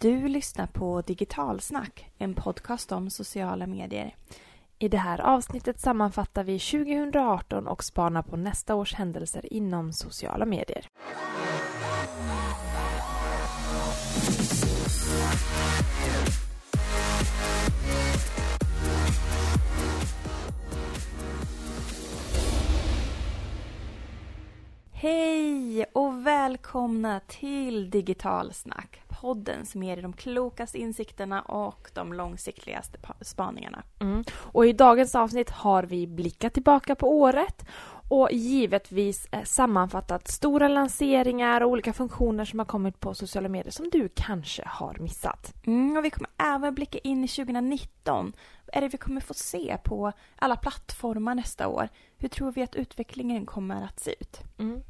Du lyssnar på Digitalsnack, en podcast om sociala medier. I det här avsnittet sammanfattar vi 2018 och spanar på nästa års händelser inom sociala medier. Hej och välkomna till Digitalsnack. Podden som ger er de klokaste insikterna och de långsiktigaste pa- spaningarna. Mm. Och i dagens avsnitt har vi blickat tillbaka på året och givetvis eh, sammanfattat stora lanseringar och olika funktioner som har kommit på sociala medier som du kanske har missat. Mm, och vi kommer även blicka in i 2019. Vad är det vi kommer få se på alla plattformar nästa år? Hur tror vi att utvecklingen kommer att se ut? Mm.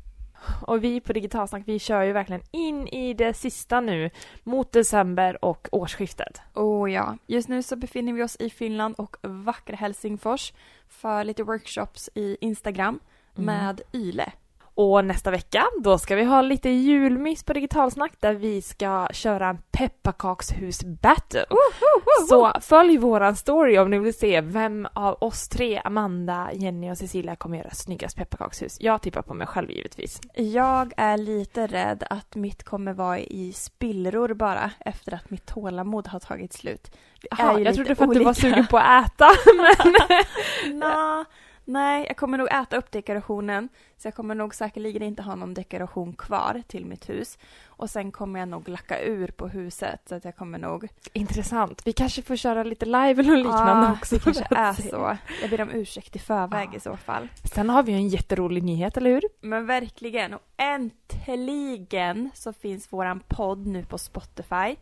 Och vi på Digitalsnack vi kör ju verkligen in i det sista nu mot december och årsskiftet. Oh ja, just nu så befinner vi oss i Finland och vackra Helsingfors för lite workshops i Instagram Mm. med Yle. Och nästa vecka, då ska vi ha lite julmys på Digitalsnack där vi ska köra en pepparkakshus-battle. Så följ våran story om ni vill se vem av oss tre, Amanda, Jenny och Cecilia, kommer göra snyggast pepparkakshus. Jag tippar på mig själv givetvis. Jag är lite rädd att mitt kommer vara i spillror bara efter att mitt tålamod har tagit slut. Aha, jag trodde för att du var olika. sugen på att äta. Men... Nå, nej, jag kommer nog äta upp dekorationen. Så jag kommer nog säkerligen inte ha någon dekoration kvar till mitt hus. Och sen kommer jag nog lacka ur på huset. Så att jag kommer nog... Intressant. Vi kanske får köra lite live eller liknande Ja, också. Det kanske är se. så. Jag ber om ursäkt i förväg Ja. i så fall. Sen har vi ju en jätterolig nyhet, eller hur? Men verkligen. Och äntligen så finns våran podd nu på Spotify.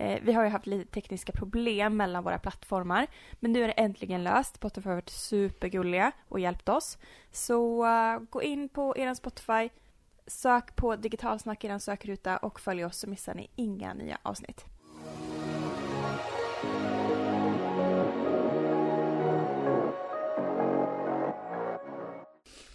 Eh, vi har ju haft lite tekniska problem mellan våra plattformar. Men nu är det äntligen löst. Spotify har varit supergulliga och hjälpt oss. Så eh, gå in på er Spotify, sök på digitalsnack i er sökruta och följ oss så missar ni inga nya avsnitt.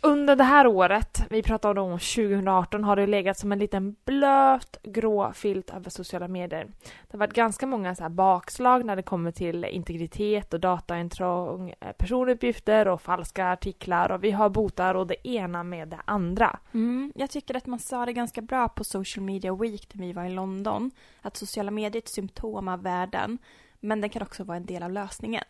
Under det här året, vi pratar om 2018, har det legat som en liten blöt grå filt över sociala medier. Det har varit ganska många så bakslag när det kommer till integritet och dataintrång, eh, personuppgifter och falska artiklar och vi har botar och det ena med det andra. Mm, jag tycker att man sa det ganska bra på Social Media Week när vi var i London. Att sociala medier är ett symptom av världen. Men den kan också vara en del av lösningen.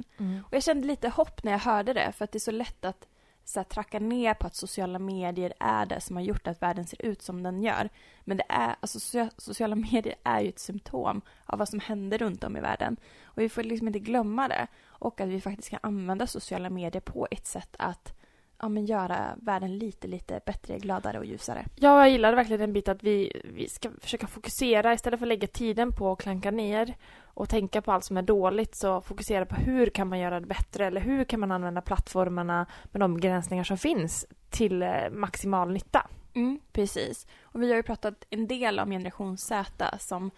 Och jag kände lite hopp när jag hörde det för att det är så lätt att så här, tracka ner på att sociala medier är det som har gjort att världen ser ut som den gör. Men det är, alltså, sociala medier är ju ett symptom av vad som händer runt om i världen. Och vi får liksom inte glömma det. Och att vi faktiskt kan använda sociala medier på ett sätt att ja, men göra världen lite, lite bättre, gladare och ljusare. Ja, jag gillade verkligen den biten att vi, vi ska försöka fokusera istället för att lägga tiden på att klanka ner och tänka på allt som är dåligt så fokusera på hur kan man göra det bättre eller hur kan man använda plattformarna med de begränsningar som finns till eh, maximal nytta. Mm, precis. Och vi har ju pratat en del om generation Z som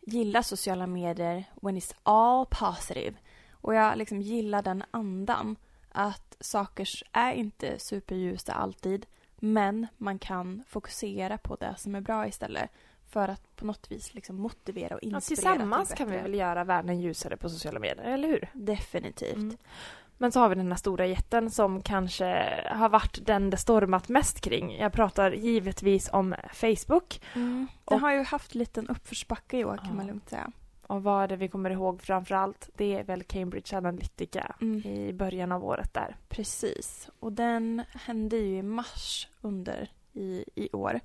gillar sociala medier when it's all positive. Och jag liksom gillar den andan. Att saker är inte superljusa alltid. Men man kan fokusera på det som är bra istället. För att på något vis liksom motivera och Ja, inspirera tillsammans till kan vi väl göra världen ljusare på sociala medier, eller hur? Definitivt. Mm. Men så har vi den här stora jätten som kanske har varit den det stormat mest kring. Jag pratar givetvis om Facebook. Mm. Den Och- har ju haft en liten uppförsbacke i år kan Ja. man lugnt säga. Och vad är det vi kommer ihåg framför allt? Det är väl Cambridge Analytica Mm. i början av året där. Precis. Och den hände ju i mars under i, i år.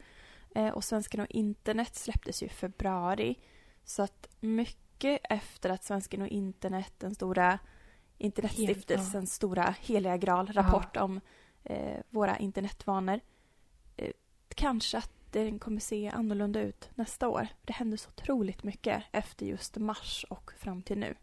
Eh, och Svensken och internet släpptes ju i februari. Så att mycket efter att Svensken och internet, den stora internetstiftelsens stora heliga graal, rapport om eh, våra internetvanor. Eh, kanske att den kommer se annorlunda ut nästa år. Det hände så otroligt mycket efter just mars och fram till nu.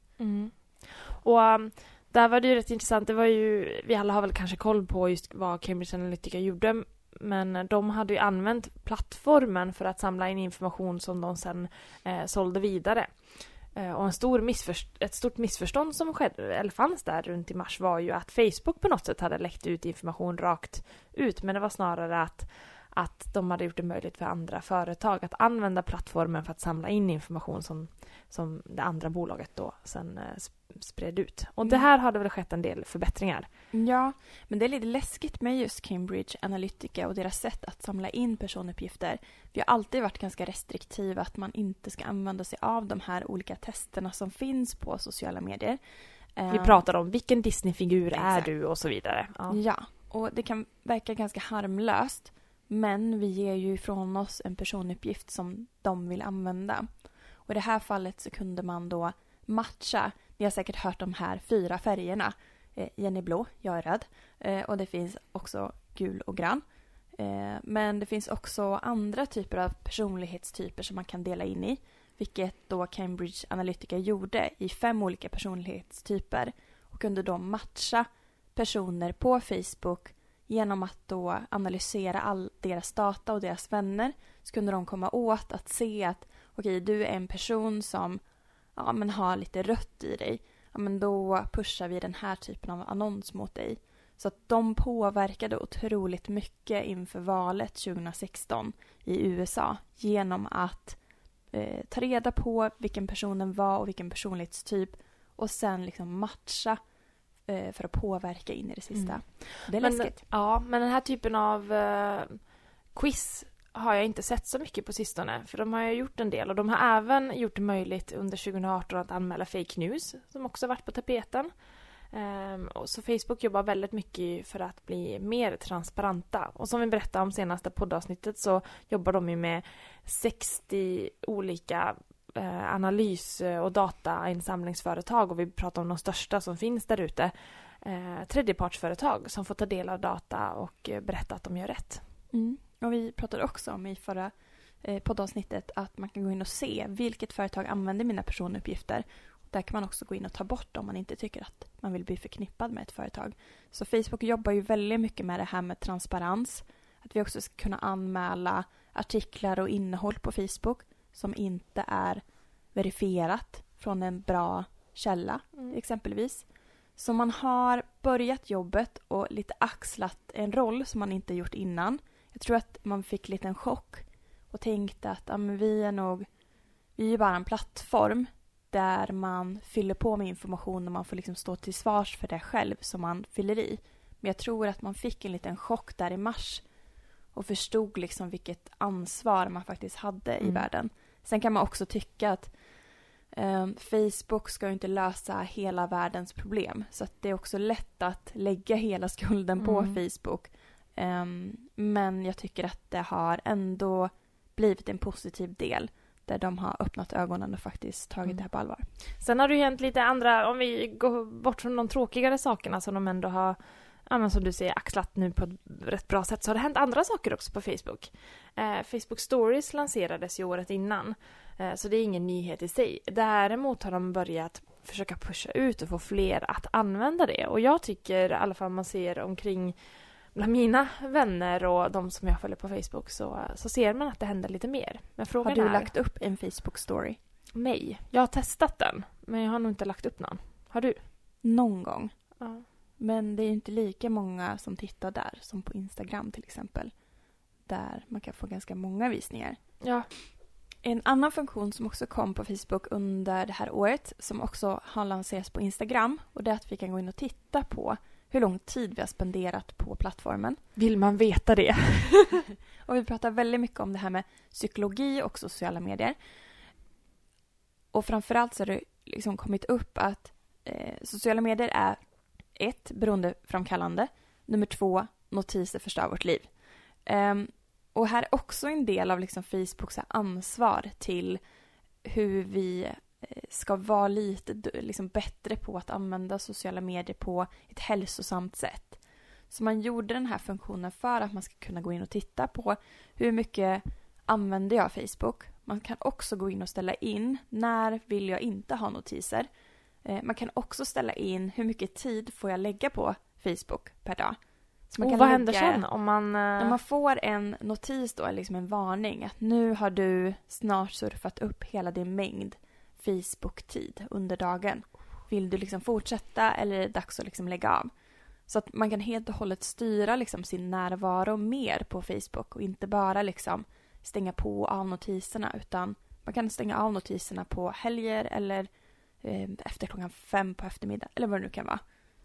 Och um, där var det ju rätt intressant. Det var ju, vi alla har väl kanske koll på just vad Cambridge Analytica gjorde. Men de hade ju använt plattformen för att samla in information som de sen eh, sålde vidare. Eh, och en stor missförst- ett stort missförstånd som skedde, eller fanns där runt i mars var ju att Facebook på något sätt hade läckt ut information rakt ut. Men det var snarare att att de hade gjort det möjligt för andra företag att använda plattformen för att samla in information som, som det andra bolaget då sen eh, spred ut. Och mm. det här har det väl skett en del förbättringar. Ja, men det är lite läskigt med just Cambridge Analytica och deras sätt att samla in personuppgifter. Vi har alltid varit ganska restriktiva att man inte ska använda sig av de här olika testerna som finns på sociala medier. Vi pratar om vilken Disney-figur är du och så vidare. Ja. ja, och det kan verka ganska harmlöst men vi ger ju ifrån oss en personuppgift som de vill använda. Och i det här fallet så kunde man då matcha, ni har säkert hört de här fyra färgerna. Eh, Jenny blå, jag är röd. Eh, och det finns också gul och grön. Eh, men det finns också andra typer av personlighetstyper som man kan dela in i. Vilket då Cambridge Analytica gjorde i fem olika personlighetstyper. Och kunde då matcha personer på Facebook genom att då analysera all deras data och deras vänner så kunde de komma åt att se att okej, okay, du är en person som ja, men har lite rött i dig. Ja, men då pushar vi den här typen av annons mot dig. Så att de påverkade otroligt mycket inför valet 2016 i USA genom att eh, ta reda på vilken personen var och vilken personlighetstyp och sen liksom matcha eh, för att påverka in i det sista. Mm. Det är men, läskigt. Ja, men den här typen av eh, quiz har jag inte sett så mycket på sistone. För de har ju gjort en del och de har även gjort det möjligt under 2018 att anmäla fake news som också varit på tapeten. Um, och så Facebook jobbar väldigt mycket för att bli mer transparenta. Och som vi berättade om senaste poddavsnittet så jobbar de ju med 60 olika Eh, analys eh, och datainsamlingsföretag och vi pratar om de största som finns där ute. Eh, tredjepartsföretag som får ta del av data och eh, berätta att de gör rätt. Mm. Och vi pratade också om i förra eh, poddavsnittet att man kan gå in och se vilket företag använder mina personuppgifter. Där kan man också gå in och ta bort om man inte tycker att man vill bli förknippad med ett företag. Så Facebook jobbar ju väldigt mycket med det här med transparens. Att vi också ska kunna anmäla artiklar och innehåll på Facebook som inte är verifierat från en bra källa mm. exempelvis. Så man har börjat jobbet och lite axlat en roll som man inte gjort innan. Jag tror att man fick lite en chock och tänkte att ja, vi är nog vi är bara en plattform där man fyller på med information och man får liksom stå till svars för det själv som man fyller i. Men jag tror att man fick en liten chock där i mars och förstod liksom vilket ansvar man faktiskt hade mm. i världen. Sen kan man också tycka att eh, Facebook ska ju inte lösa hela världens problem. Så att det är också lätt att lägga hela skulden på mm. Facebook. Eh, men jag tycker att det har ändå blivit en positiv del där de har öppnat ögonen och faktiskt tagit mm. det här på allvar. Sen har det ju hänt lite andra, om vi går bort från de tråkigare sakerna som de ändå har ja, men som du säger, axlat nu på ett rätt bra sätt så har det hänt andra saker också på Facebook. Eh, Facebook Stories lanserades ju året innan, eh, så det är ingen nyhet i sig. Däremot har de börjat försöka pusha ut och få fler att använda det. Och jag tycker, i alla fall man ser omkring bland mina vänner och de som jag följer på Facebook så, så ser man att det händer lite mer. Men frågan har du är, lagt upp en Facebook-story? Nej, jag har testat den, men jag har nog inte lagt upp någon. Har du? Någon gång. Ja. Men det är inte lika många som tittar där som på Instagram till exempel. Där man kan få ganska många visningar. Ja. En annan funktion som också kom på Facebook under det här året som också har lanserats på Instagram och det är att vi kan gå in och titta på hur lång tid vi har spenderat på plattformen. Vill man veta det? och vi pratar väldigt mycket om det här med psykologi och sociala medier. Och framförallt så har det liksom kommit upp att eh, sociala medier är ett, beroendeframkallande. Nummer två, notiser förstör vårt liv. Um, och här är också en del av liksom Facebooks ansvar till hur vi eh, ska vara lite liksom bättre på att använda sociala medier på ett hälsosamt sätt. Så man gjorde den här funktionen för att man ska kunna gå in och titta på hur mycket använder jag Facebook. Man kan också gå in och ställa in när vill jag inte ha notiser. Eh, man kan också ställa in hur mycket tid får jag lägga på Facebook per dag. Så man oh, kan vad händer sen om man... När man får en notis då, liksom en varning att nu har du snart surfat upp hela din mängd Facebook-tid under dagen. Vill du liksom fortsätta eller är det dags att liksom lägga av? Så att man kan helt och hållet styra liksom sin närvaro mer på Facebook och inte bara liksom stänga på av notiserna utan man kan stänga av notiserna på helger eller eh, efter klockan fem på eftermiddag eller vad det nu kan vara.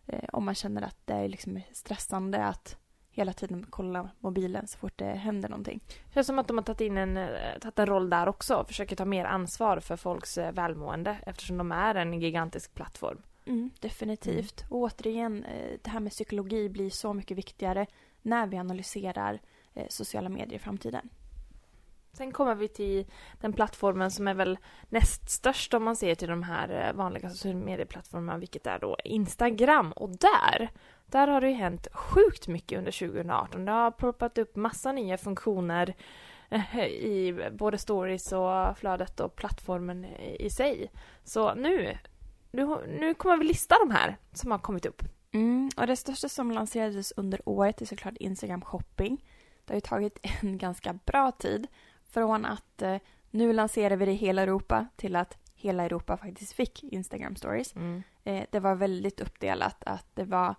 Eh, om man känner att det är liksom stressande att hela tiden kolla mobilen så fort det händer någonting. Det känns som att de har tagit in en, eh, tagit en roll där också och försöker ta mer ansvar för folks eh, välmående eftersom de är en gigantisk plattform. Mm, definitivt. Mm. Och återigen, eh, det här med psykologi blir så mycket viktigare när vi analyserar sociala medier i framtiden. Sen kommer vi till den plattformen som är väl näst störst om man ser till de här eh, vanliga sociala medieplattformarna, vilket är då Instagram. Och där där har det ju hänt sjukt mycket under 2018. Det har ploppat upp massa nya funktioner eh, i både stories och flödet och plattformen i sig. Så nu, nu, nu kommer vi lista de här som har kommit upp. Mm, och det största som lanserades under året är såklart Instagram shopping. Det har ju tagit en ganska bra tid från att eh, nu lanserar vi det i hela Europa till att hela Europa faktiskt fick Instagram stories. Mm. Eh, det var väldigt uppdelat att det var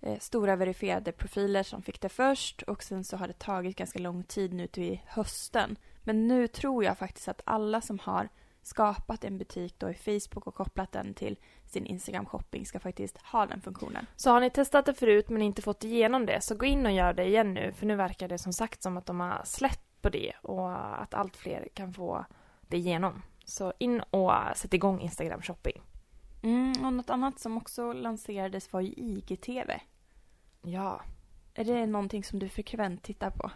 eh, stora verifierade profiler som fick det först och sen så har det tagit ganska lång tid nu till hösten. Men nu tror jag faktiskt att alla som har skapat en butik då i Facebook och kopplat den till sin Instagram shopping ska faktiskt ha den funktionen. Så har ni testat det förut men inte fått igenom det så gå in och gör det igen nu för nu verkar det som sagt som att de har släppt på det och att allt fler kan få det igenom. Så in och sätt igång Instagram shopping. Mm, och något annat som också lanserades var ju IGTV. Ja. Är det någonting som du frekvent tittar på?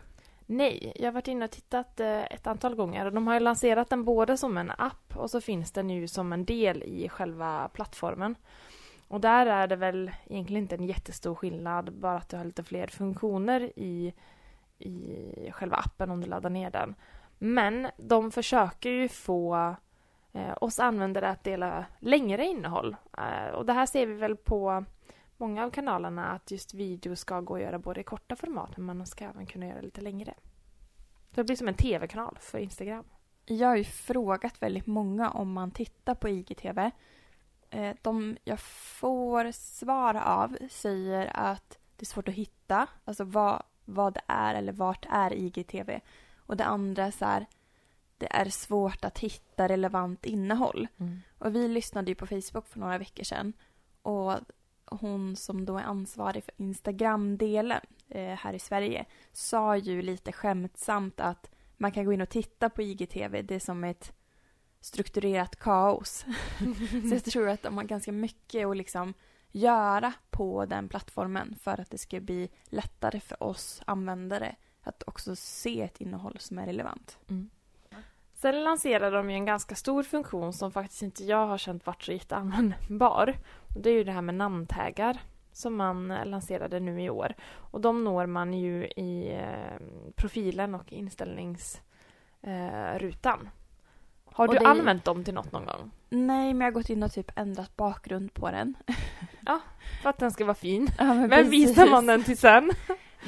Nej, jag har varit inne och tittat eh, ett antal gånger. De har ju lanserat den både som en app och så finns den ju som en del i själva plattformen. Och där är det väl egentligen inte en jättestor skillnad, bara att du har lite fler funktioner i, i själva appen om du laddar ner den. Men de försöker ju få eh, oss användare att dela längre innehåll. Eh, och det här ser vi väl på många av kanalerna att just video ska gå att göra både i korta format men man ska även kunna göra lite längre. Så det blir som en tv-kanal för Instagram. Jag har ju frågat väldigt många om man tittar på IGTV. Eh, de jag får svar av säger att det är svårt att hitta, alltså vad, vad det är eller vart är IGTV. Och det andra är så här, det är svårt att hitta relevant innehåll. Mm. Och vi lyssnade ju på Facebook för några veckor sedan och hon som då är ansvarig för Instagram-delen eh, här i Sverige sa ju lite skämtsamt att man kan gå in och titta på IGTV, det är som ett strukturerat kaos. så jag tror att de har ganska mycket att liksom göra på den plattformen för att det ska bli lättare för oss användare att också se ett innehåll som är relevant. Mm. Sen lanserade de ju en ganska stor funktion som faktiskt inte jag har känt varit så jätteanvändbar. Det är ju det här med namntaggar som man lanserade nu i år. Och de når man ju i eh, profilen och inställningsrutan. Eh, har du det... använt dem till något någon gång? Nej, men jag har gått in och typ ändrat bakgrund på den. ja, för att den ska vara fin. Ja, men men visar man den till sen?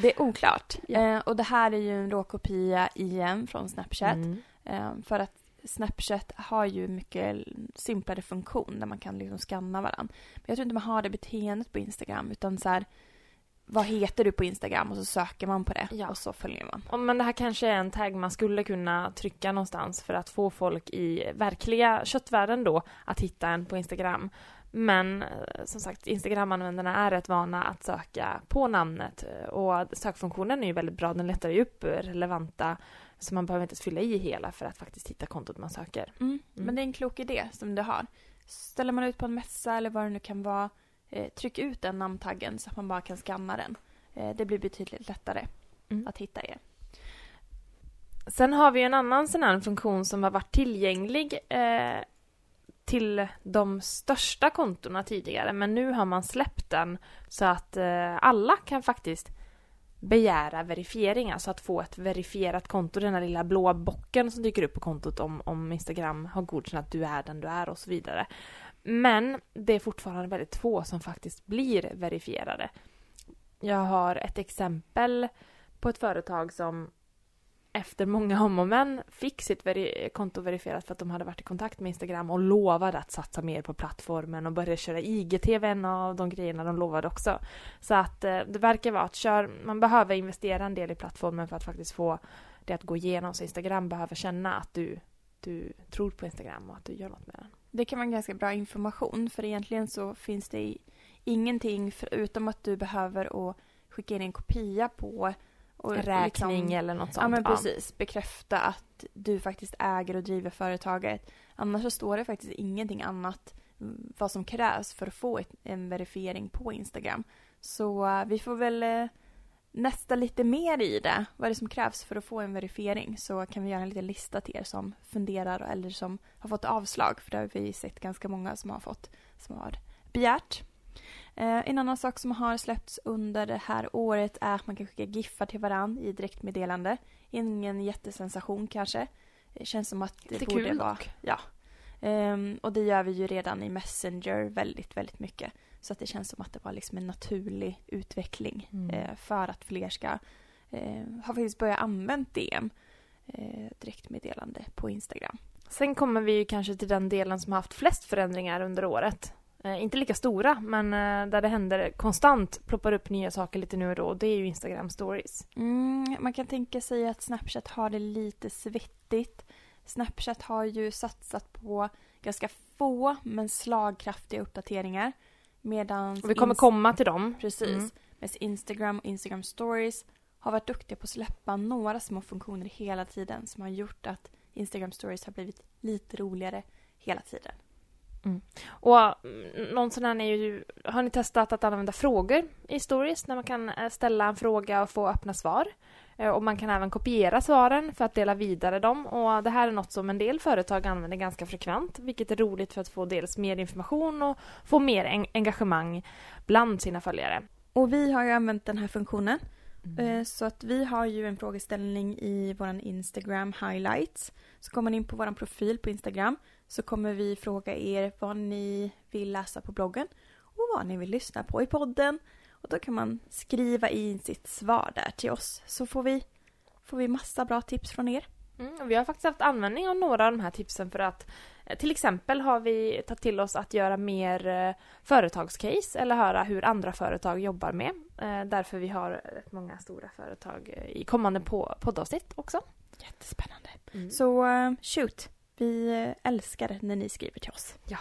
Det är oklart. Ja. Eh, och det här är ju en råkopia igen från Snapchat. Mm. Eh, för att Snapchat har ju mycket simplare funktion där man kan liksom scanna varandra. Men jag tror inte man har det beteendet på Instagram utan så här, vad heter du på Instagram och så söker man på det ja. och så följer man. Men det här kanske är en tagg man skulle kunna trycka någonstans för att få folk i verkliga köttvärlden då att hitta en på Instagram. Men eh, som sagt, Instagram-användarna är rätt vana att söka på namnet och sökfunktionen är ju väldigt bra. Den letar ju upp relevanta så man behöver inte fylla i hela för att faktiskt hitta kontot man söker. Mm. Mm. Men det är en klok idé som du har. Ställer man ut på en mässa eller vad det nu kan vara, eh, tryck ut den namntaggen så att man bara kan scanna den. Eh, det blir betydligt lättare mm. att hitta er. Sen har vi en annan sån här funktion som har varit tillgänglig eh, till de största kontona tidigare men nu har man släppt den så att eh, alla kan faktiskt begära verifiering, alltså att få ett verifierat konto, den här lilla blåa bocken som dyker upp på kontot om, om Instagram har godkänt att du är den du är och så vidare. Men det är fortfarande väldigt få som faktiskt blir verifierade. Jag har ett exempel på ett företag som efter många om och men fick sitt veri konto verifierat för att de hade varit i kontakt med Instagram och lovade att satsa mer på plattformen och börja köra IGTV, en av de grejerna de lovade också. Så att eh, det verkar vara att kör, man behöver investera en del i plattformen för att faktiskt få det att gå igenom. Så Instagram behöver känna att du, du tror på Instagram och att du gör något med den. Det kan vara ganska bra information för egentligen så finns det ingenting förutom att du behöver att skicka in en kopia på och räkning liksom, eller något sånt. Ja men precis. Bekräfta att du faktiskt äger och driver företaget. Annars så står det faktiskt ingenting annat mm, vad som krävs för att få ett, en verifiering på Instagram. Så uh, vi får väl uh, nästa lite mer i det. Vad är det som krävs för att få en verifiering? Så kan vi göra en liten lista till er som funderar eller som har fått avslag. För det har vi sett ganska många som har fått, som har begärt. Eh, en annan sak som har släppts under det här året är att man kan skicka giffar till varandra i direktmeddelande. Ingen jättesensation kanske. Det känns som att det, det borde kul vara... Ja. Um, och det gör vi ju redan i Messenger väldigt, väldigt mycket. Så att det känns som att det var liksom en naturlig utveckling mm. eh, för att fler ska eh, ha faktiskt börjat använda DM, eh, direktmeddelande på Instagram. Sen kommer vi ju kanske till den delen som har haft flest förändringar under året. Eh, inte lika stora, men eh, där det händer konstant ploppar upp nya saker lite nu och då. Det är ju Instagram stories. Mm, man kan tänka sig att Snapchat har det lite svettigt. Snapchat har ju satsat på ganska få men slagkraftiga uppdateringar. Medan vi kommer komma till dem. Precis. Mm. Medan Instagram och Instagram stories har varit duktiga på att släppa några små funktioner hela tiden som har gjort att Instagram stories har blivit lite roligare hela tiden. Mm. Och mm, någon sån här är ju, har ni testat att använda frågor i stories när man kan eh, ställa en fråga och få öppna svar? Eh, och man kan även kopiera svaren för att dela vidare dem och det här är något som en del företag använder ganska frekvent vilket är roligt för att få dels mer information och få mer engagemang bland sina följare. Och vi har ju använt den här funktionen Mm. Eh, så att vi har ju en frågeställning i vår Instagram highlights. Så kommer man in på vår profil på Instagram så kommer vi fråga er vad ni vill läsa på bloggen och vad ni vill lyssna på i podden. Och då kan man skriva in sitt svar där till oss så får vi, får vi massa bra tips från er. Mm, vi har faktiskt haft användning av några av de här tipsen för att eh, till exempel har vi tagit till oss att göra mer eh, företagscase eller höra hur andra företag jobbar med. Eh, därför vi har rätt många stora företag i kommande poddavsnitt också. Jättespännande. Mm. Så shoot! Vi älskar när ni skriver till oss. Ja.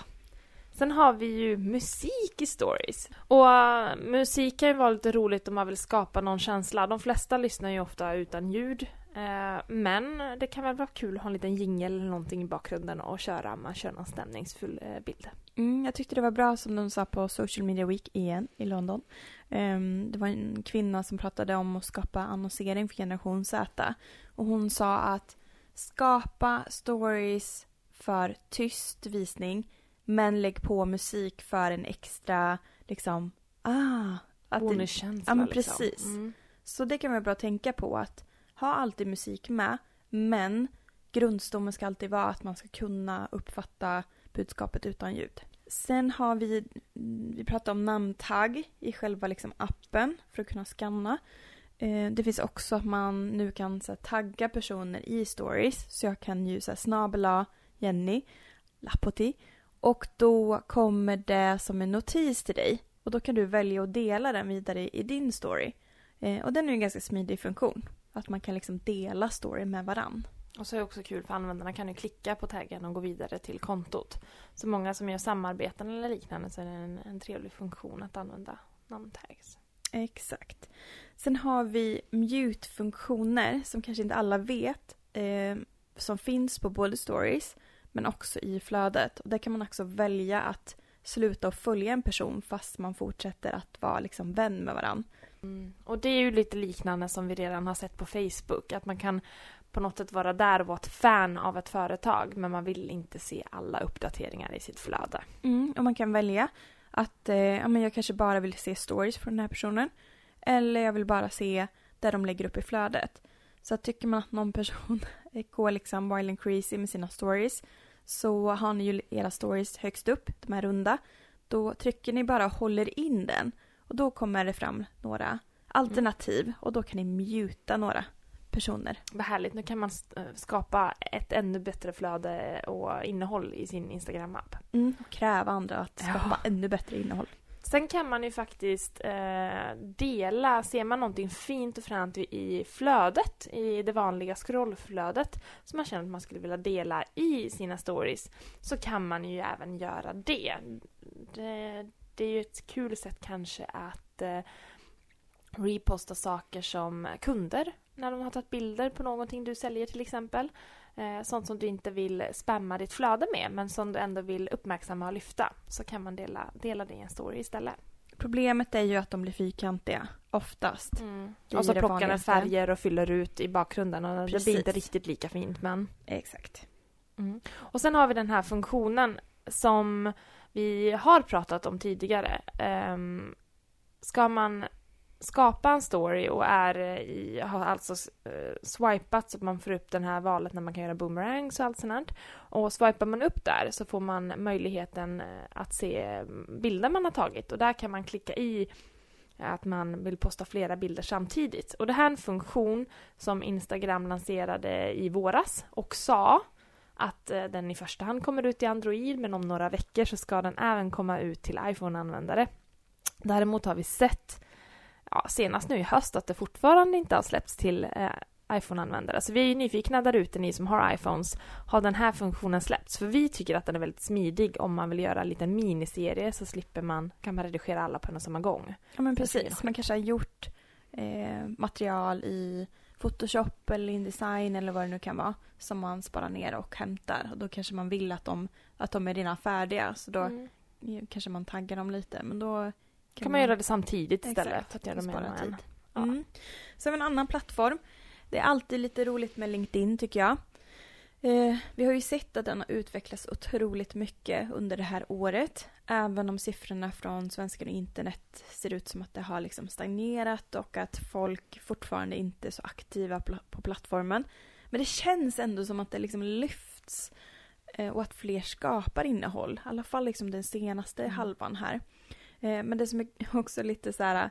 Sen har vi ju musik i stories. Och uh, musik kan ju vara lite roligt om man vill skapa någon känsla. De flesta lyssnar ju ofta utan ljud. Uh, men det kan väl vara kul att ha en liten jingel eller någonting i bakgrunden och köra om man kör någon stämningsfull uh, bild. Mm, jag tyckte det var bra som de sa på Social Media Week igen i London. Um, det var en kvinna som pratade om att skapa annonsering för generation Z. Och hon sa att skapa stories för tyst visning men lägg på musik för en extra liksom ah Bonuskänsla Ja men liksom. precis. Mm. Så det kan vara bra att tänka på att ha alltid musik med men grundstommen ska alltid vara att man ska kunna uppfatta budskapet utan ljud. Sen har vi, vi pratar om namntagg i själva liksom appen för att kunna scanna. Eh, det finns också att man nu kan så här, tagga personer i stories. Så jag kan ju så snabela Jenny Lapoti. Och då kommer det som en notis till dig. Och då kan du välja att dela den vidare i din story. Eh, och den är en ganska smidig funktion. Att man kan liksom dela story med varann. Och så är det också kul för användarna kan ju klicka på taggen och gå vidare till kontot. Så många som gör samarbeten eller liknande så är det en, en trevlig funktion att använda namntags. Exakt. Sen har vi mute-funktioner som kanske inte alla vet. Eh, som finns på både stories men också i flödet. Och där kan man också välja att sluta att följa en person fast man fortsätter att vara liksom vän med varandra. Mm. Och det är ju lite liknande som vi redan har sett på Facebook. Att man kan på något sätt vara där och vara ett fan av ett företag men man vill inte se alla uppdateringar i sitt flöde. Mm, och man kan välja att eh, ja, men jag kanske bara vill se stories från den här personen. Eller jag vill bara se där de lägger upp i flödet. Så tycker man att någon person går liksom wild and crazy med sina stories så har ni ju era stories högst upp, de här runda. Då trycker ni bara och håller in den och då kommer det fram några alternativ och då kan ni muta några personer. Vad härligt, nu kan man eh, skapa ett ännu bättre flöde och innehåll i sin Instagram-app. Mm. Och kräva andra att skapa Ja. ännu bättre innehåll. Sen kan man ju faktiskt eh, dela, ser man någonting fint och fränt i- flödet, i det vanliga scrollflödet, som man känner att man skulle vilja dela i sina stories, så kan man ju även göra det. Det, det är ju ett kul sätt kanske att eh, reposta saker som kunder, när de har tagit bilder på någonting du säljer till exempel. Eh, sånt som du inte vill spamma ditt flöde med, men som du ändå vill uppmärksamma och lyfta, så kan man dela, dela det i en story istället. Problemet är ju att de blir fyrkantiga, oftast. Det Mm. Och så det plockar den färger och fyller ut i bakgrunden och det Precis. blir inte riktigt lika fint men... Exakt. Mm. Och sen har vi den här funktionen som vi har pratat om tidigare. Um, ska man skapa en story och är eh, i, har alltså uh, swipat så att man får upp den här valet när man kan göra boomerangs och allt sånt. Och swipar man upp där så får man möjligheten eh, att se mm, bilder man har tagit och där kan man klicka i att man vill posta flera bilder samtidigt. Och det här är en funktion som Instagram lanserade i våras och sa att den i första hand kommer ut i Android men om några veckor så ska den även komma ut till iPhone-användare. Däremot har vi sett ja, senast nu i höst att det fortfarande inte har släppts till eh, iPhone-användare. Så vi är ju nyfikna där ute, ni som har iPhones, har den här funktionen släppts? För vi tycker att den är väldigt smidig om man vill göra en liten miniserie så slipper man, kan man redigera alla på en och samma gång. Ja men precis. Man kanske har gjort eh, material i Photoshop eller InDesign eller vad det nu kan vara som man sparar ner och hämtar. Och då kanske man vill att de, att de är redan färdiga så då Mm. eh, kanske man taggar dem lite men då kan, Kan man göra det samtidigt istället Exakt, för att göra en. tid. Ja. Mm. Vi en annan plattform. Det är alltid lite roligt med LinkedIn tycker jag. Eh, vi har ju sett att den har utvecklats otroligt mycket under det här året. Även om siffrorna från Svenskar och internet ser ut som att det har liksom stagnerat och att folk fortfarande inte är så aktiva pla- på plattformen. Men det känns ändå som att det liksom lyfts eh, och att fler skapar innehåll. I alla fall liksom den senaste Mm. halvan här. Eh, men det som är också lite så här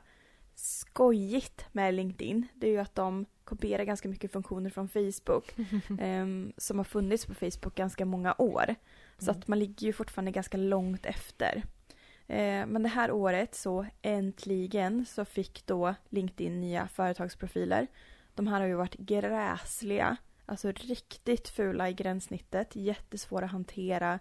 skojigt med LinkedIn det är ju att de kopierar ganska mycket funktioner från Facebook ehm, som har funnits på Facebook ganska många år. Så Mm. att man ligger ju fortfarande ganska långt efter. Eh, men det här året så äntligen så fick då LinkedIn nya företagsprofiler. De här har ju varit gräsliga, alltså riktigt fula i gränssnittet, jättesvåra att hantera.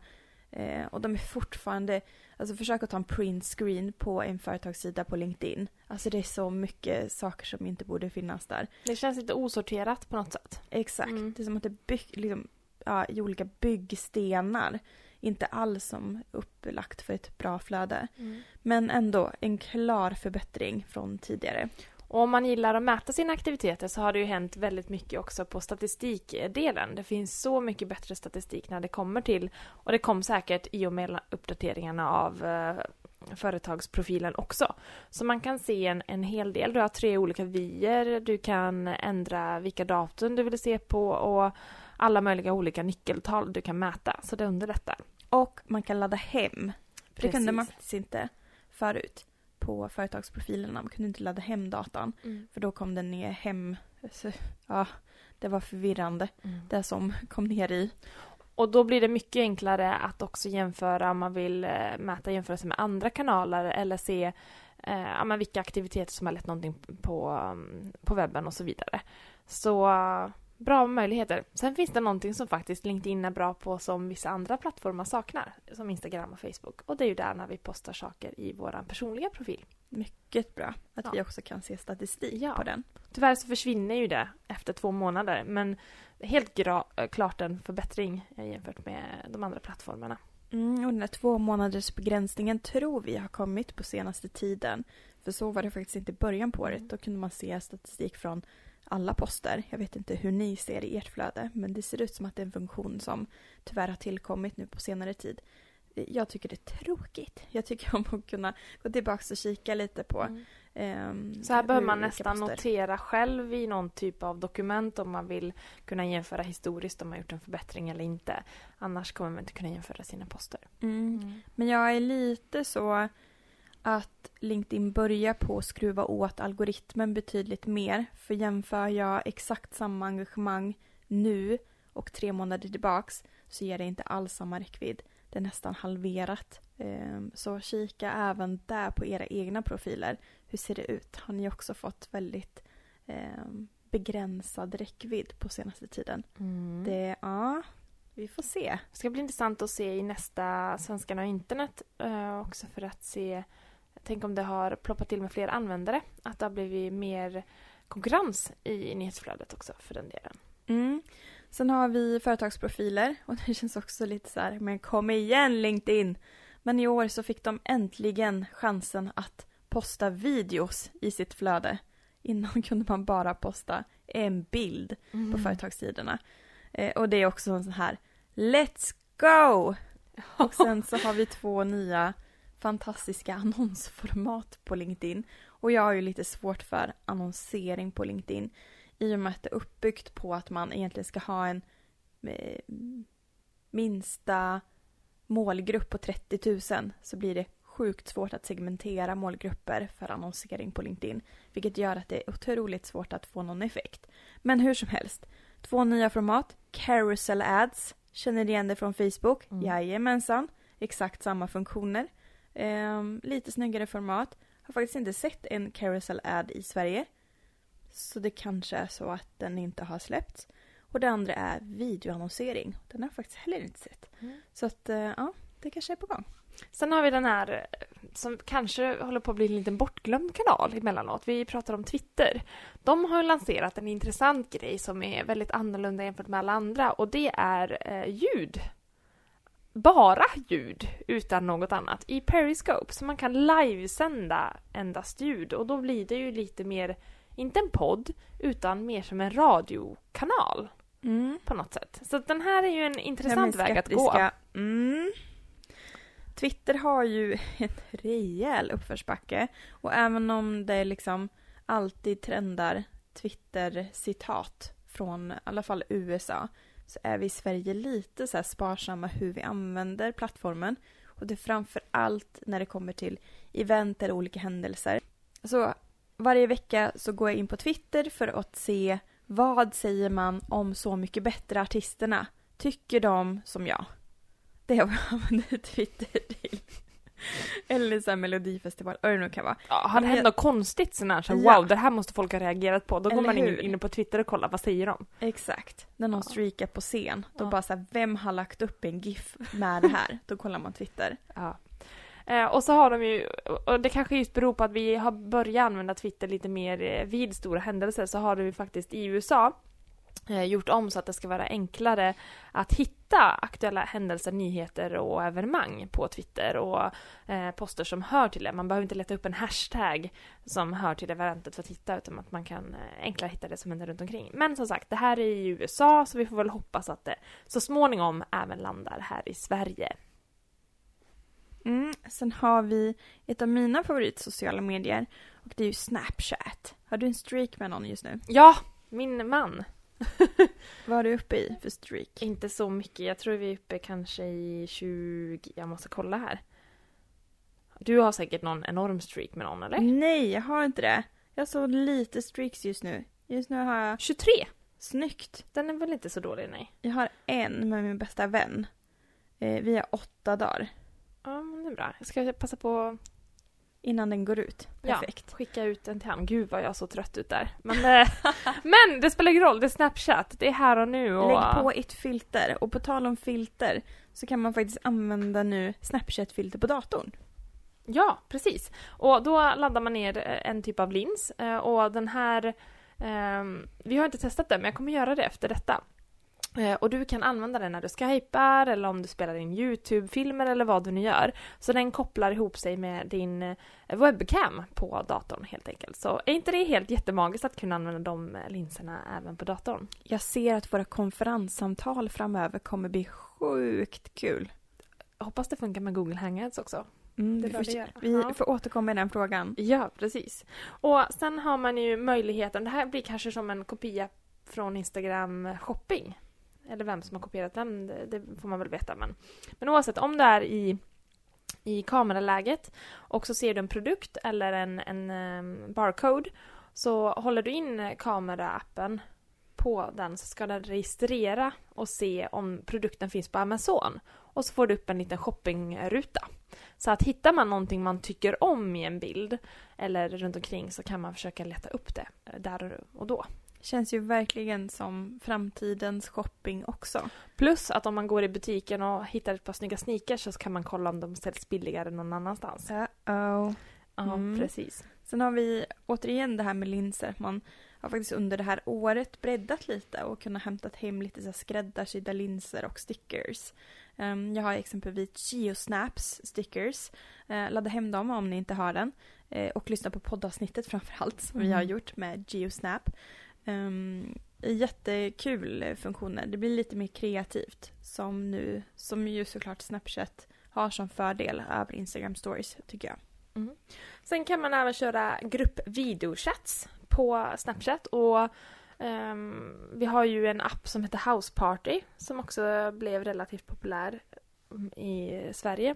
Eh, och de är fortfarande, alltså försök att ta en print screen på en företagssida på LinkedIn. Alltså det är så mycket saker som inte borde finnas där. Det känns lite osorterat på något sätt. Exakt, Mm. det är som att det bygg, liksom, ja, i olika byggstenar. Inte alls som upplagt för ett bra flöde. Men ändå en klar förbättring från tidigare. Och om man gillar att mäta sina aktiviteter så har det ju hänt väldigt mycket också på statistikdelen. Det finns så mycket bättre statistik när det kommer till, och det kom säkert i och med uppdateringarna av eh, företagsprofilen också. Så man kan se en, en hel del. Du har tre olika vyer, du kan ändra vilka datum du vill se på och alla möjliga olika nyckeltal du kan mäta. Så det underlättar. Och man kan ladda hem. För det kunde man Precis. faktiskt inte förut på företagsprofilerna. Man kunde inte ladda hem datan. Mm. För då kom den ner hem. Så, ja, det var förvirrande. Mm. Det som kom ner i. Och då blir det mycket enklare att också jämföra om man vill eh, mäta jämförelse med andra kanaler eller se eh, vilka aktiviteter som har lett någonting på, um, på webben och så vidare. Så bra möjligheter. Sen finns det någonting som faktiskt LinkedIn är bra på som vissa andra plattformar saknar, som Instagram och Facebook. Och det är ju där när vi postar saker i vår personliga profil. Mycket bra. Att Ja. vi också kan se statistik Ja. på den. Tyvärr så försvinner ju det efter två månader, men helt eh, klart en förbättring eh, jämfört med de andra plattformarna. Mm, och den här två månaders begränsningen tror vi har kommit på senaste tiden. För så var det faktiskt inte i början på året. Mm. Då kunde man se statistik från alla poster. Jag vet inte hur ni ser i ert flöde. Men det ser ut som att det är en funktion som tyvärr har tillkommit nu på senare tid. Jag tycker det är tråkigt. Jag tycker om att kunna gå tillbaka och kika lite på Mm. ehm, Så här behöver man nästan poster- notera själv i någon typ av dokument om man vill kunna jämföra historiskt om man gjort en förbättring eller inte. Annars kommer man inte kunna jämföra sina poster. Mm. Men jag är lite så att LinkedIn börjar på att skruva åt algoritmen betydligt mer. För jämför jag exakt samma engagemang nu och tre månader tillbaks så ger det inte alls samma räckvidd. Det är nästan halverat. Ehm, så kika även där på era egna profiler. Hur ser det ut? Har ni också fått väldigt ehm, begränsad räckvidd på senaste tiden? Mm. Det, ja, vi får se. Det ska bli intressant att se i nästa Svenskarna och internet uh, också för att se Tänk om det har ploppat till med fler användare. Att det har blivit mer konkurrens i nyhetsflödet också för den delen. Mm. Sen har vi företagsprofiler och det känns också lite så här, men kom igen LinkedIn! Men i år så fick de äntligen chansen att posta videos i sitt flöde. Innan kunde man bara posta en bild Mm. på företagssidorna. Eh, och det är också en sån här Let's go! Och sen så har vi två nya fantastiska annonsformat på LinkedIn. Och jag har ju lite svårt för annonsering på LinkedIn i och med att det är uppbyggt på att man egentligen ska ha en eh, minsta målgrupp på 30 000 så blir det sjukt svårt att segmentera målgrupper för annonsering på LinkedIn. Vilket gör att det är otroligt svårt att få någon effekt. Men hur som helst. Två nya format. Carousel ads. Känner ni igen det från Facebook? Mm. Jajamensan. Exakt samma funktioner. Ehm, lite snyggare format. Har faktiskt inte sett en carousel ad i Sverige. Så det kanske är så att den inte har släppts. Och det andra är videoannonsering. Den har jag faktiskt heller inte sett. Mm. Så att, eh, ja, det kanske är på gång. Sen har vi den här eh, som kanske håller på att bli en liten bortglömd kanal emellanåt. Vi pratar om Twitter. De har lanserat en intressant grej som är väldigt annorlunda jämfört med alla andra och det är eh, ljud. Bara ljud utan något annat i Periscope så man kan livesända endast ljud och då blir det ju lite mer, inte en podd, utan mer som en radiokanal Mm. på något sätt. Så den här är ju en intressant väg att gå. Mm. Twitter har ju en rejäl uppförsbacke och även om det liksom alltid trendar Twitter-citat från i alla fall USA så är vi i Sverige lite så här sparsamma hur vi använder plattformen. Och det är framför allt när det kommer till event eller olika händelser. Så varje vecka så går jag in på Twitter för att se vad säger man om Så mycket bättre artisterna? Tycker de som jag? Det är vad jag använder Twitter till. Eller så här Melodifestival, vad det nu kan vara. Ja, har det hänt något konstigt sån här, så här, Ja. wow, det här måste folk ha reagerat på. Då går Eller man in, inne på Twitter och kollar, vad säger de? Exakt. När någon Ja. streakar på scen. Då Ja. bara så här, vem har lagt upp en GIF med det här? Då kollar man Twitter. Ja. Eh, och så har de ju, och det kanske just beror på att vi har börjat använda Twitter lite mer eh, vid stora händelser, så har de ju faktiskt i USA gjort om så att det ska vara enklare att hitta aktuella händelser, nyheter och evenemang på Twitter och eh, poster som hör till det. Man behöver inte leta upp en hashtag som hör till eventet för att hitta utan att man kan eh, enklare hitta det som händer runt omkring. Men som sagt, det här är i USA så vi får väl hoppas att det så småningom även landar här i Sverige. Mm. Sen har vi ett av mina favorit sociala medier och det är ju Snapchat. Har du en streak med någon just nu? Ja, min man. Vad är du uppe i för streak? Inte så mycket. Jag tror vi är uppe kanske i 20... Jag måste kolla här. Du har säkert någon enorm streak med någon, eller? Nej, jag har inte det. Jag har så lite streaks just nu. Just nu har jag 23! snyggt. Den är väl inte så dålig, nej. Jag har en med min bästa vän. Eh, vi har åtta dagar Ja, men det är bra. Jag ska passa på innan den går ut. Ja. Perfekt. skicka ut en till han. Gud vad jag är så trött ut där. Men, eh, men det spelar ingen roll, det är Snapchat. Det är här och nu och... Lägg på ett filter. Och på tal om filter så kan man faktiskt använda nu Snapchat-filter på datorn. Ja, precis. Och då laddar man ner eh, en typ av lins eh, och den här ehm, Vi har inte testat den men jag kommer göra det efter detta. Eh, Och du kan använda den när du skypar eller om du spelar in YouTube-filmer eller vad du nu gör. Så den kopplar ihop sig med din eh, webcam på datorn helt enkelt. Så är inte det helt jättemagiskt att kunna använda de eh, linserna även på datorn? Jag ser att våra konferenssamtal framöver kommer bli sjukt kul. Jag hoppas det funkar med Google Hangouts också. Mm, Det vi, det vi Ja. får återkomma i den frågan. Ja, precis. Och sen har man ju möjligheten, det här blir kanske som en kopia från Instagram shopping. Eller vem som har kopierat den, det, det får man väl veta. Men, men oavsett, om du är i i kameraläget och så ser du en produkt eller en, en um, barcode så håller du in kameraappen på den så ska den registrera och se om produkten finns på Amazon. Och så får du upp en liten shoppingruta. Så att hittar man någonting man tycker om i en bild eller runt omkring så kan man försöka leta upp det eh, där och då. Känns ju verkligen som framtidens shopping också. Plus att om man går i butiken och hittar ett par snygga sneakers så kan man kolla om de säljs billigare någon annanstans. Uh-oh. Ja, mm. precis. Sen har vi återigen det här med linser. Man har faktiskt under det här året breddat lite och kunnat hämta hem lite så skräddarsydda linser och stickers. Um, jag har exempelvis Geosnaps stickers. Uh, ladda hem dem om ni inte har den. Uh, och lyssna på poddavsnittet framförallt som mm. vi har mm. gjort med Geosnap. Um, jättekul funktioner. Det blir lite mer kreativt som nu, som ju såklart Snapchat har som fördel över Instagram stories tycker jag. Mm. Sen kan man även köra gruppvideochats på Snapchat och um, vi har ju en app som heter House Party som också blev relativt populär mm, i Sverige.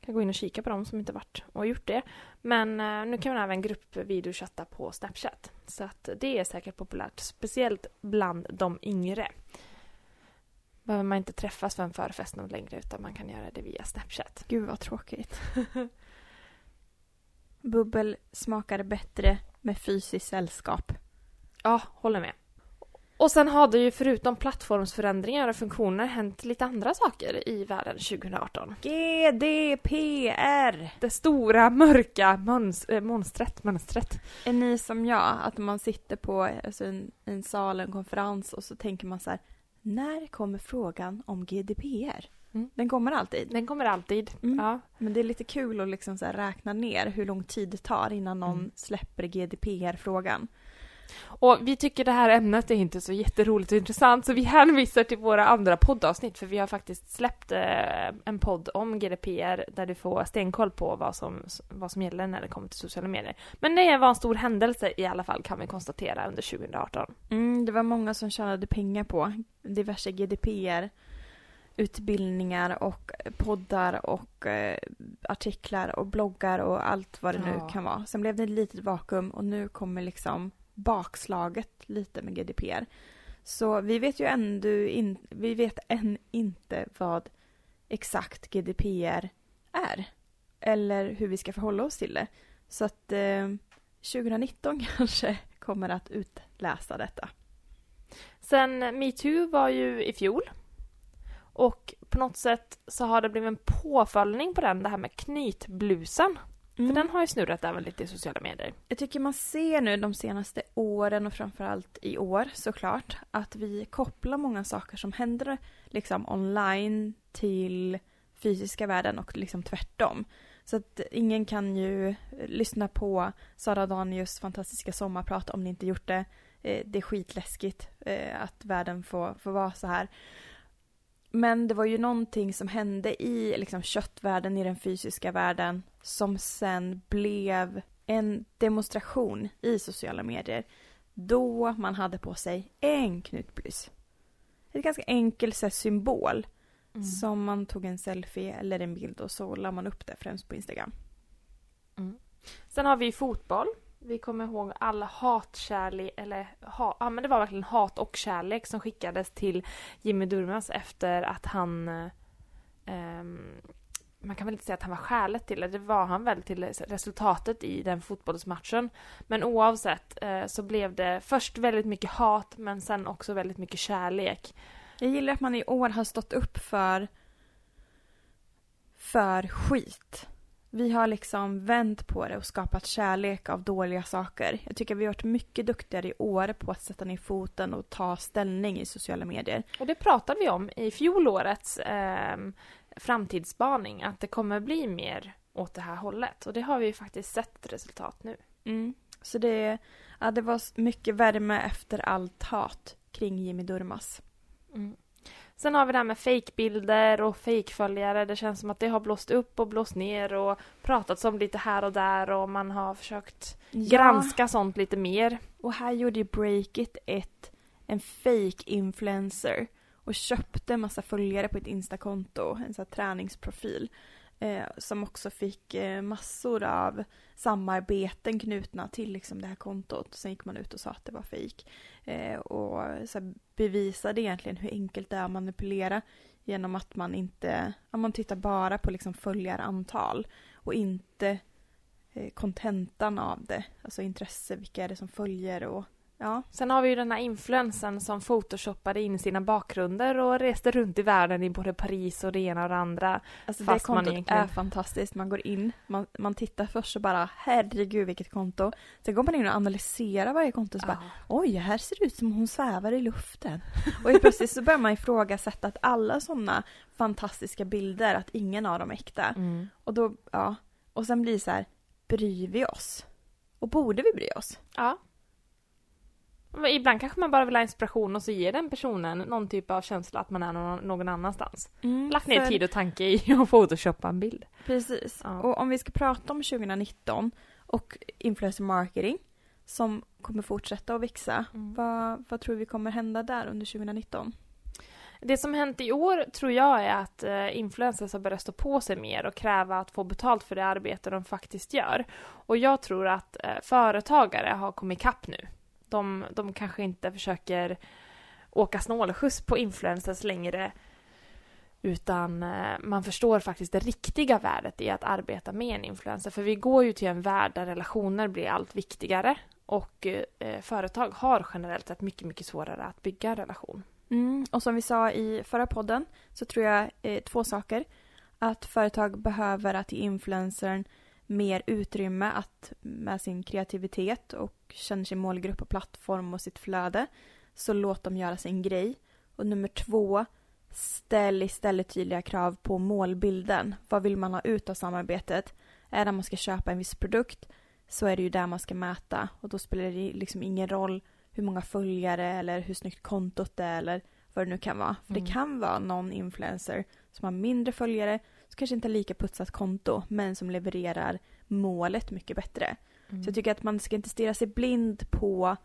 Kan gå in och kika på dem som inte varit och gjort det. Men uh, nu kan man även gruppvideochatta på Snapchat. Så att det är säkert populärt, speciellt bland de yngre. Behöver man inte träffas för en förfest någon längre utan man kan göra det via Snapchat. Gud vad tråkigt. Bubbel smakar bättre med fysiskt sällskap. Ja, håller med. Och sen har det ju förutom plattformsförändringar och funktioner hänt lite andra saker i världen 2018. GDPR! Det stora mörka möns äh, monstret, mönstret. Är ni som jag, att man sitter på alltså en, en sal, en konferens och så tänker man så här, när kommer frågan om GDPR? Mm. Den kommer alltid. Den kommer alltid. Mm. Ja. Men det är lite kul att liksom räkna ner hur lång tid det tar innan någon mm. släpper GDPR-frågan. Och vi tycker det här ämnet är inte så jätteroligt och intressant så vi hänvisar till våra andra poddavsnitt för vi har faktiskt släppt eh, en podd om GDPR där du får stenkoll på vad som, vad som gäller när det kommer till sociala medier. Men det var en stor händelse i alla fall kan vi konstatera under 2018. Mm, det var många som tjänade pengar på diverse GDPR utbildningar och poddar och eh, artiklar och bloggar och allt vad det ja. nu kan vara. Sen blev det ett litet vakuum och nu kommer liksom bakslaget lite med GDPR. Så vi vet ju ändå in, vi vet än inte vad exakt GDPR är. Eller hur vi ska förhålla oss till det. Så att eh, 2019 kanske kommer att utläsa detta. Sen eh, metoo var ju i fjol och på något sätt så har det blivit en påföljning på den, det här med knytblusen. Mm. För den har ju snurrat även lite i sociala medier. Jag tycker man ser nu de senaste åren och framförallt i år såklart att vi kopplar många saker som händer liksom online till fysiska världen och liksom tvärtom. Så att ingen kan ju lyssna på Sara Danius fantastiska sommarprat om ni inte gjort det. Eh, det är skitläskigt eh, att världen får, får vara så här. Men det var ju någonting som hände i liksom, köttvärlden, i den fysiska världen, som sen blev en demonstration i sociala medier. Då man hade på sig en knutblus. Ett ganska enkel så symbol. Mm. Som man tog en selfie eller en bild och så la man upp det främst på Instagram. Mm. Sen har vi fotboll. Vi kommer ihåg all hatkärlek, eller ha, ja men det var verkligen hat och kärlek som skickades till Jimmy Durmaz efter att han um, man kan väl inte säga att han var skälet till det, det var han väl till resultatet i den fotbollsmatchen. Men oavsett eh, så blev det först väldigt mycket hat men sen också väldigt mycket kärlek. Jag gillar att man i år har stått upp för för skit. Vi har liksom vänt på det och skapat kärlek av dåliga saker. Jag tycker vi har varit mycket duktigare i år på att sätta ner foten och ta ställning i sociala medier. Och det pratade vi om i fjolårets eh, framtidsspaning, att det kommer bli mer åt det här hållet. Och det har vi faktiskt sett resultat nu. Mm. Så det, ja, det var mycket värme efter allt hat kring Jimmy Durmas. Mm. Sen har vi det här med fejkbilder och fejkföljare. Det känns som att det har blåst upp och blåst ner och pratats om lite här och där och man har försökt ja. granska sånt lite mer. Och här gjorde ju Breakit ett, en fake-influencer och köpte en massa följare på ett instakonto, en sån här träningsprofil. Eh, som också fick eh, massor av samarbeten knutna till liksom, det här kontot. Sen gick man ut och sa att det var fejk. Eh, och så här, bevisade egentligen hur enkelt det är att manipulera genom att man inte, ja, man tittar bara på liksom följarantal och inte eh, kontentan av det, alltså intresse, vilka är det som följer och Ja. Sen har vi ju den här influensen som photoshoppade in sina bakgrunder och reste runt i världen i både Paris och det ena och det andra. Alltså det kontot egentligen... är fantastiskt. Man går in, man, man tittar först och bara herregud vilket konto. Sen går man in och analyserar varje konto och så bara oj, här ser det ut som hon svävar i luften. och plötsligt så börjar man ifrågasätta att alla sådana fantastiska bilder, att ingen av dem är äkta. Mm. Och då, ja. Och sen blir det så här, bryr vi oss? Och borde vi bry oss? Ja. Ibland kanske man bara vill ha inspiration och så ger den personen någon typ av känsla att man är någon, någon annanstans. Mm, Lagt ner för... tid och tanke i att photoshoppa en bild. Precis. Ja. Och om vi ska prata om 2019 och influencer marketing som kommer fortsätta att växa. Mm. Vad, vad tror vi kommer hända där under 2019? Det som hänt i år tror jag är att eh, influencers har börjat stå på sig mer och kräva att få betalt för det arbete de faktiskt gör. Och jag tror att eh, företagare har kommit ikapp nu. De, de kanske inte försöker åka snålskjuts på influencers längre utan eh, man förstår faktiskt det riktiga värdet i att arbeta med en influencer. För vi går ju till en värld där relationer blir allt viktigare och eh, företag har generellt sett mycket, mycket svårare att bygga en relation. Mm, och som vi sa i förra podden så tror jag eh, två saker. Att företag behöver att influencern mer utrymme att med sin kreativitet och känner sin målgrupp och plattform och sitt flöde så låt dem göra sin grej. Och nummer två, ställ istället tydliga krav på målbilden. Vad vill man ha ut av samarbetet? Är det att man ska köpa en viss produkt så är det ju där man ska mäta och då spelar det liksom ingen roll hur många följare eller hur snyggt kontot är eller vad det nu kan vara. För mm. det kan vara någon influencer som har mindre följare som kanske inte har lika putsat konto men som levererar målet mycket bättre. Mm. Så jag tycker att man ska inte stirra sig blind på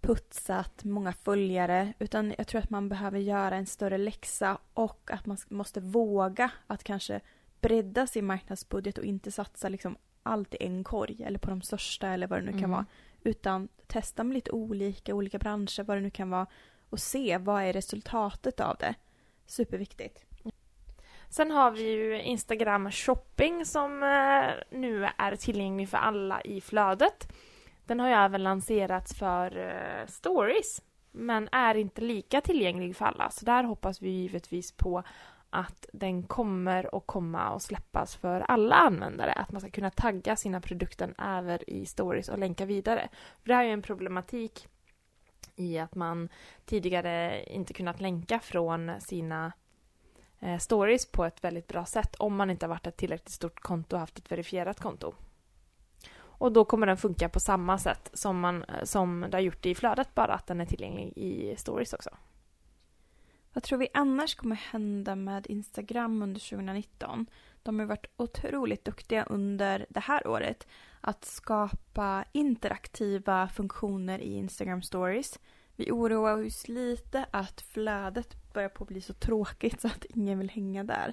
putsat, många följare utan jag tror att man behöver göra en större läxa och att man måste våga att kanske bredda sin marknadsbudget och inte satsa liksom allt i en korg eller på de största eller vad det nu kan mm. vara. Utan testa med lite olika, olika branscher, vad det nu kan vara och se vad är resultatet av det. Superviktigt. Sen har vi ju Instagram shopping som eh, nu är tillgänglig för alla i flödet. Den har ju även lanserats för eh, stories men är inte lika tillgänglig för alla så där hoppas vi givetvis på att den kommer att komma och släppas för alla användare. Att man ska kunna tagga sina produkter även i stories och länka vidare. För det här är ju en problematik i att man tidigare inte kunnat länka från sina eh, stories på ett väldigt bra sätt om man inte har varit ett tillräckligt stort konto och haft ett verifierat konto. Och då kommer den funka på samma sätt som, man, eh, som det har gjort i flödet, bara att den är tillgänglig i stories också. Vad tror vi annars kommer hända med Instagram under 2019? De har varit otroligt duktiga under det här året att skapa interaktiva funktioner i Instagram stories. Vi oroar oss lite att flödet börjar på att bli så tråkigt så att ingen vill hänga där.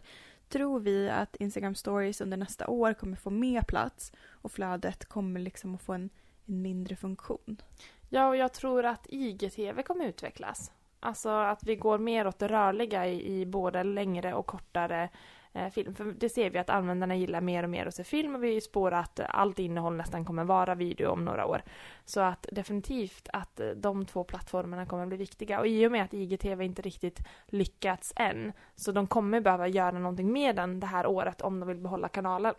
Tror vi att Instagram stories under nästa år kommer få mer plats och flödet kommer liksom att få en, en mindre funktion? Ja, och jag tror att IGTV kommer utvecklas. Alltså att vi går mer åt det rörliga i, i både längre och kortare Eh, film. För det ser vi att användarna gillar mer och mer att se film och vi spår att eh, allt innehåll nästan kommer vara video om några år. Så att definitivt att eh, de två plattformarna kommer bli viktiga. Och i och med att IGTV inte riktigt lyckats än så de kommer behöva göra någonting med den det här året om de vill behålla kanalen.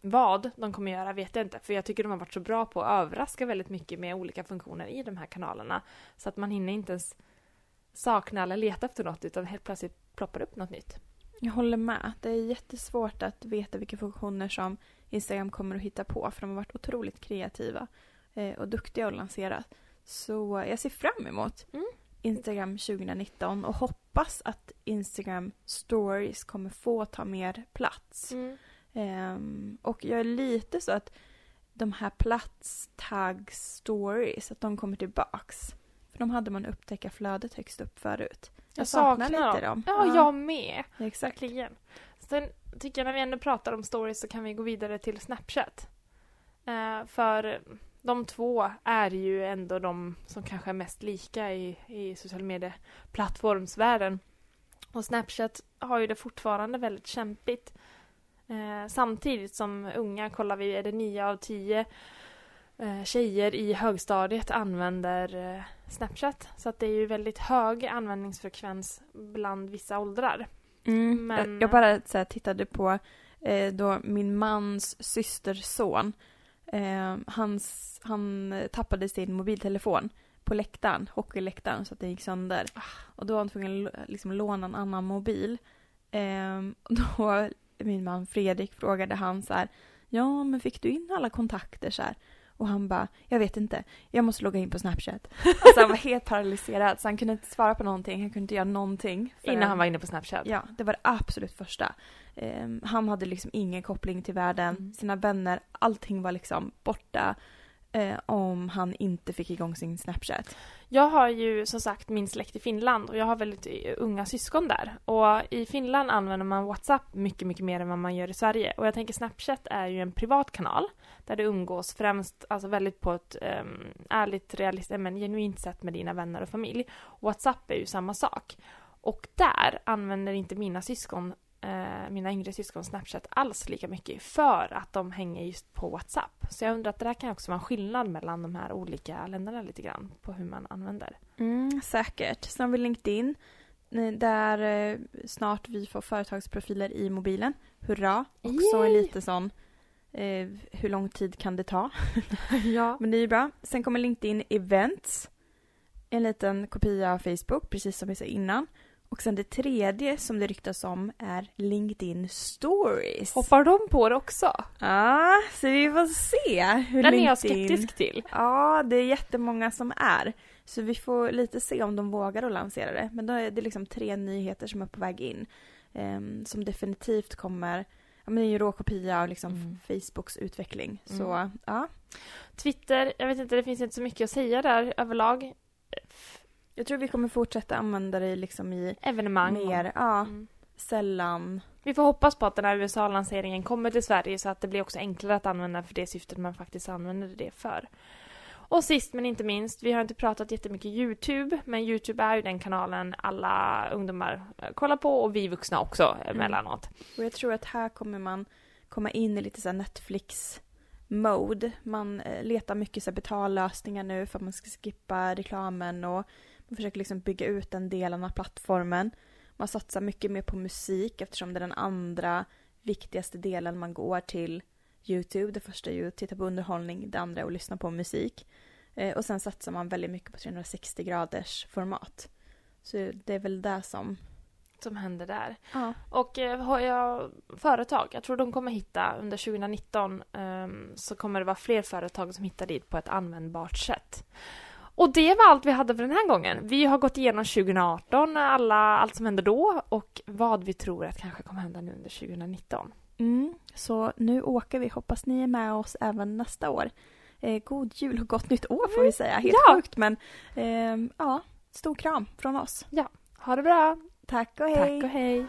Vad de kommer göra vet jag inte, för jag tycker de har varit så bra på att överraska väldigt mycket med olika funktioner i de här kanalerna. Så att man hinner inte ens sakna eller leta efter något, utan helt plötsligt ploppar upp något nytt. Jag håller med. Det är jättesvårt att veta vilka funktioner som Instagram kommer att hitta på, för de har varit otroligt kreativa eh, och duktiga att lansera. Så jag ser fram emot mm. Instagram 2019 och hoppas att Instagram stories kommer få ta mer plats. Mm. Um, och jag är lite så att de här platstag stories, att de kommer tillbaks. För de hade man upptäcka flödet högst upp förut. Jag, Jag saknar, saknar lite dem. Ja, jag med. Exakt. Verkligen. Sen tycker jag när vi ändå pratar om stories så kan vi gå vidare till Snapchat. Eh, för de två är ju ändå de som kanske är mest lika i, i social media-plattformsvärlden. Och Snapchat har ju det fortfarande väldigt kämpigt. Eh, samtidigt som unga, kollar vi, är det nio av tio tjejer i högstadiet använder eh, Snapchat. Så att det är ju väldigt hög användningsfrekvens bland vissa åldrar. Mm. Men- Jag, bara så här, tittade på eh, då min mans systerson. Eh, hans, han eh, tappade sin mobiltelefon på läktaren, hockeyläktaren, så att den gick sönder. Och då var han tvungen att liksom, låna en annan mobil. Eh, och då, min man Fredrik frågade han så här, ja men fick du in alla kontakter så här? Och han bara, jag vet inte, jag måste logga in på Snapchat. Alltså han var helt paralyserad så han kunde inte svara på någonting, han kunde inte göra någonting. Innan förrän- han var inne på Snapchat. Ja, det var det absolut första. Ehm, han hade liksom ingen koppling till världen, Mm. sina vänner, allting var liksom borta eh, om han inte fick igång sin Snapchat. Jag har ju som sagt min släkt i Finland och jag har väldigt eh, unga syskon där. Och i Finland använder man WhatsApp mycket, mycket mer än vad man gör i Sverige. Och jag tänker Snapchat är ju en privat kanal där du umgås främst, alltså väldigt på ett um, ärligt, realistiskt, men genuint sätt med dina vänner och familj. WhatsApp är ju samma sak. Och där använder inte mina syskon eh, mina yngre syskon Snapchat alls lika mycket för att de hänger just på WhatsApp. Så jag undrar att det där kan också vara en skillnad mellan de här olika länderna lite grann på hur man använder. Mm, säkert. Sen har vi LinkedIn där eh, snart vi får företagsprofiler i mobilen. Hurra! Också en Yay! lite sån eh, hur lång tid kan det ta? ja. Men det är ju bra. Sen kommer LinkedIn Events. En liten kopia av Facebook, precis som vi sa innan. Och sen det tredje som det ryktas om är LinkedIn Stories. Hoppar de på det också? Ja, så vi får se hur Den LinkedIn... är jag skeptisk till. Ja, det är jättemånga som är. Så vi får lite se om de vågar att lansera det. Men då är det liksom tre nyheter som är på väg in. ehm, som definitivt kommer... Ja, men det är ju råkopia av liksom Mm. Facebooks utveckling. Mm. Så ja, Twitter, jag vet inte, det finns inte så mycket att säga där överlag. Jag tror vi kommer fortsätta använda det liksom i Evenemang. mer, ja, Mm. sällan. Vi får hoppas på att den här USA-lanseringen kommer till Sverige så att det blir också enklare att använda för det syftet man faktiskt använder det för. Och sist men inte minst, vi har inte pratat jättemycket YouTube, men YouTube är ju den kanalen alla ungdomar eh, kollar på och vi vuxna också emellanåt. Och jag tror att här kommer man komma in i lite så här Netflix-mode. Man eh, letar mycket så betallösningar nu för att man ska skippa reklamen och man försöker liksom bygga ut den delen av plattformen. Man satsar mycket mer på musik eftersom det är den andra viktigaste delen man går till YouTube. Det första är ju att titta på underhållning, det andra är att lyssna på musik. Eh, och sen satsar man väldigt mycket på 360 graders format. Så det är väl det som... Som händer där. Ja. Och eh, har jag företag, jag tror de kommer hitta under 2019 ehm, så kommer det vara fler företag som hittar dit på ett användbart sätt. Och det var allt vi hade för den här gången. Vi har gått igenom 2018, alla, allt som hände då och vad vi tror att kanske kommer hända nu under 2019. Mm, så nu åker vi. Hoppas ni är med oss även nästa år. Eh, god jul och gott nytt år får vi säga. Helt Ja. sjukt men ehm, ja, stor kram från oss. Ha det bra! Tack och hej! Tack och hej!